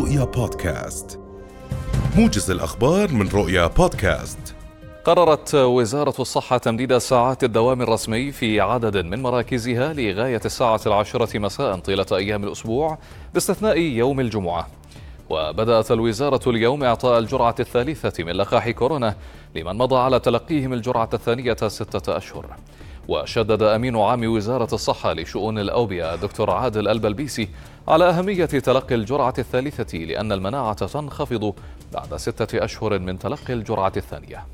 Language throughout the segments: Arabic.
رؤيا بودكاست. موجز الأخبار من رؤيا بودكاست. قررت وزارة الصحة تمديد ساعات الدوام الرسمي في عدد من مراكزها لغاية الساعة العاشرة مساء طيلة أيام الأسبوع باستثناء يوم الجمعة. وبدأت الوزارة اليوم إعطاء الجرعة الثالثة من لقاح كورونا لمن مضى على تلقيهم الجرعة الثانية ستة أشهر. وشدد أمين عام وزارة الصحة لشؤون الأوبئة دكتور عادل البلبيسي على أهمية تلقي الجرعة الثالثة لأن المناعة تنخفض بعد ستة أشهر من تلقي الجرعة الثانية.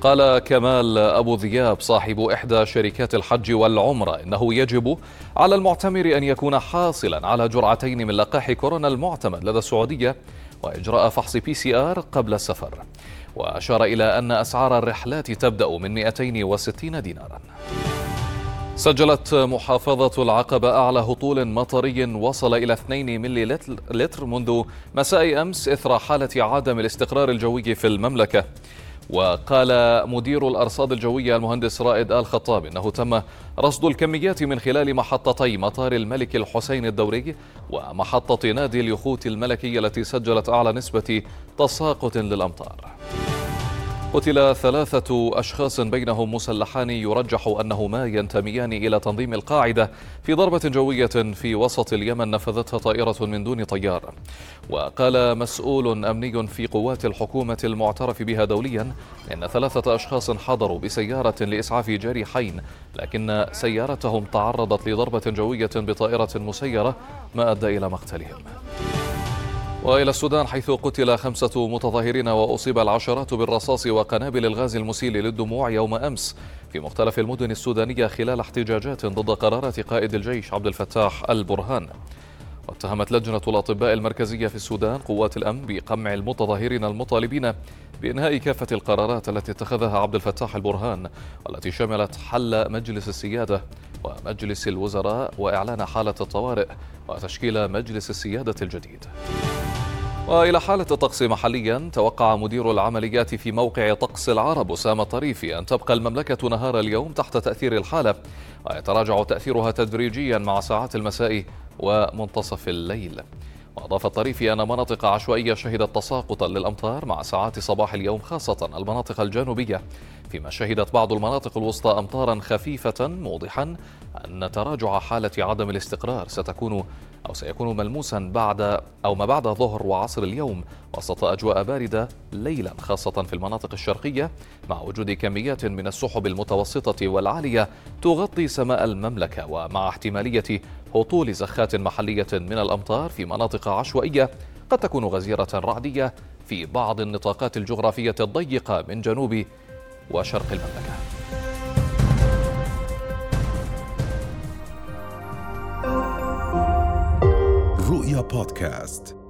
قال كمال أبو ذياب صاحب إحدى شركات الحج والعمرة إنه يجب على المعتمر أن يكون حاصلا على جرعتين من لقاح كورونا المعتمد لدى السعودية وإجراء فحص PCR قبل السفر. وأشار إلى أن أسعار الرحلات تبدأ من 260 دينارا. سجلت محافظة العقبة أعلى هطول مطري وصل إلى 2 ملي لتر منذ مساء أمس إثر حالة عدم الاستقرار الجوي في المملكة. وقال مدير الأرصاد الجوية المهندس رائد آل خطاب إنه تم رصد الكميات من خلال محطتي مطار الملك الحسين الدوري ومحطة نادي اليخوت الملكي التي سجلت أعلى نسبة تساقط للأمطار. قتل ثلاثة أشخاص بينهم مسلحان يرجح أنهما ينتميان إلى تنظيم القاعدة في ضربة جوية في وسط اليمن نفذتها طائرة من دون طيار. وقال مسؤول أمني في قوات الحكومة المعترف بها دوليا إن ثلاثة أشخاص حضروا بسيارة لإسعاف جارحين لكن سيارتهم تعرضت لضربة جوية بطائرة مسيرة ما أدى إلى مقتلهم. وإلى السودان حيث قتل خمسة متظاهرين وأصيب العشرات بالرصاص وقنابل الغاز المسيل للدموع يوم أمس في مختلف المدن السودانية خلال احتجاجات ضد قرارات قائد الجيش عبد الفتاح البرهان واتهمت لجنة الأطباء المركزية في السودان قوات الأمن بقمع المتظاهرين المطالبين بإنهاء كافة القرارات التي اتخذها عبد الفتاح البرهان والتي شملت حل مجلس السيادة ومجلس الوزراء وإعلان حالة الطوارئ وتشكيل مجلس السيادة الجديد. وإلى حالة الطقس محليا توقع مدير العمليات في موقع طقس العرب أسامة طريفي أن تبقى المملكة نهار اليوم تحت تأثير الحالة. ويتراجع تأثيرها تدريجيا مع ساعات المساء ومنتصف الليل. وأضاف الطريفي أن مناطق عشوائية شهدت تساقطا للأمطار مع ساعات صباح اليوم خاصة المناطق الجنوبية. فيما شهدت بعض المناطق الوسطى أمطارا خفيفة موضحا أن تراجع حالة عدم الاستقرار ستكون أو سيكون ملموسا بعد أو ما بعد ظهر وعصر اليوم وسط أجواء باردة ليلا خاصة في المناطق الشرقية مع وجود كميات من السحب المتوسطة والعالية تغطي سماء المملكة ومع احتمالية هطول زخات محلية من الأمطار في مناطق عشوائية قد تكون غزيرة رعدية في بعض النطاقات الجغرافية الضيقة من جنوب وشرق المملكة. رؤيا بودكاست.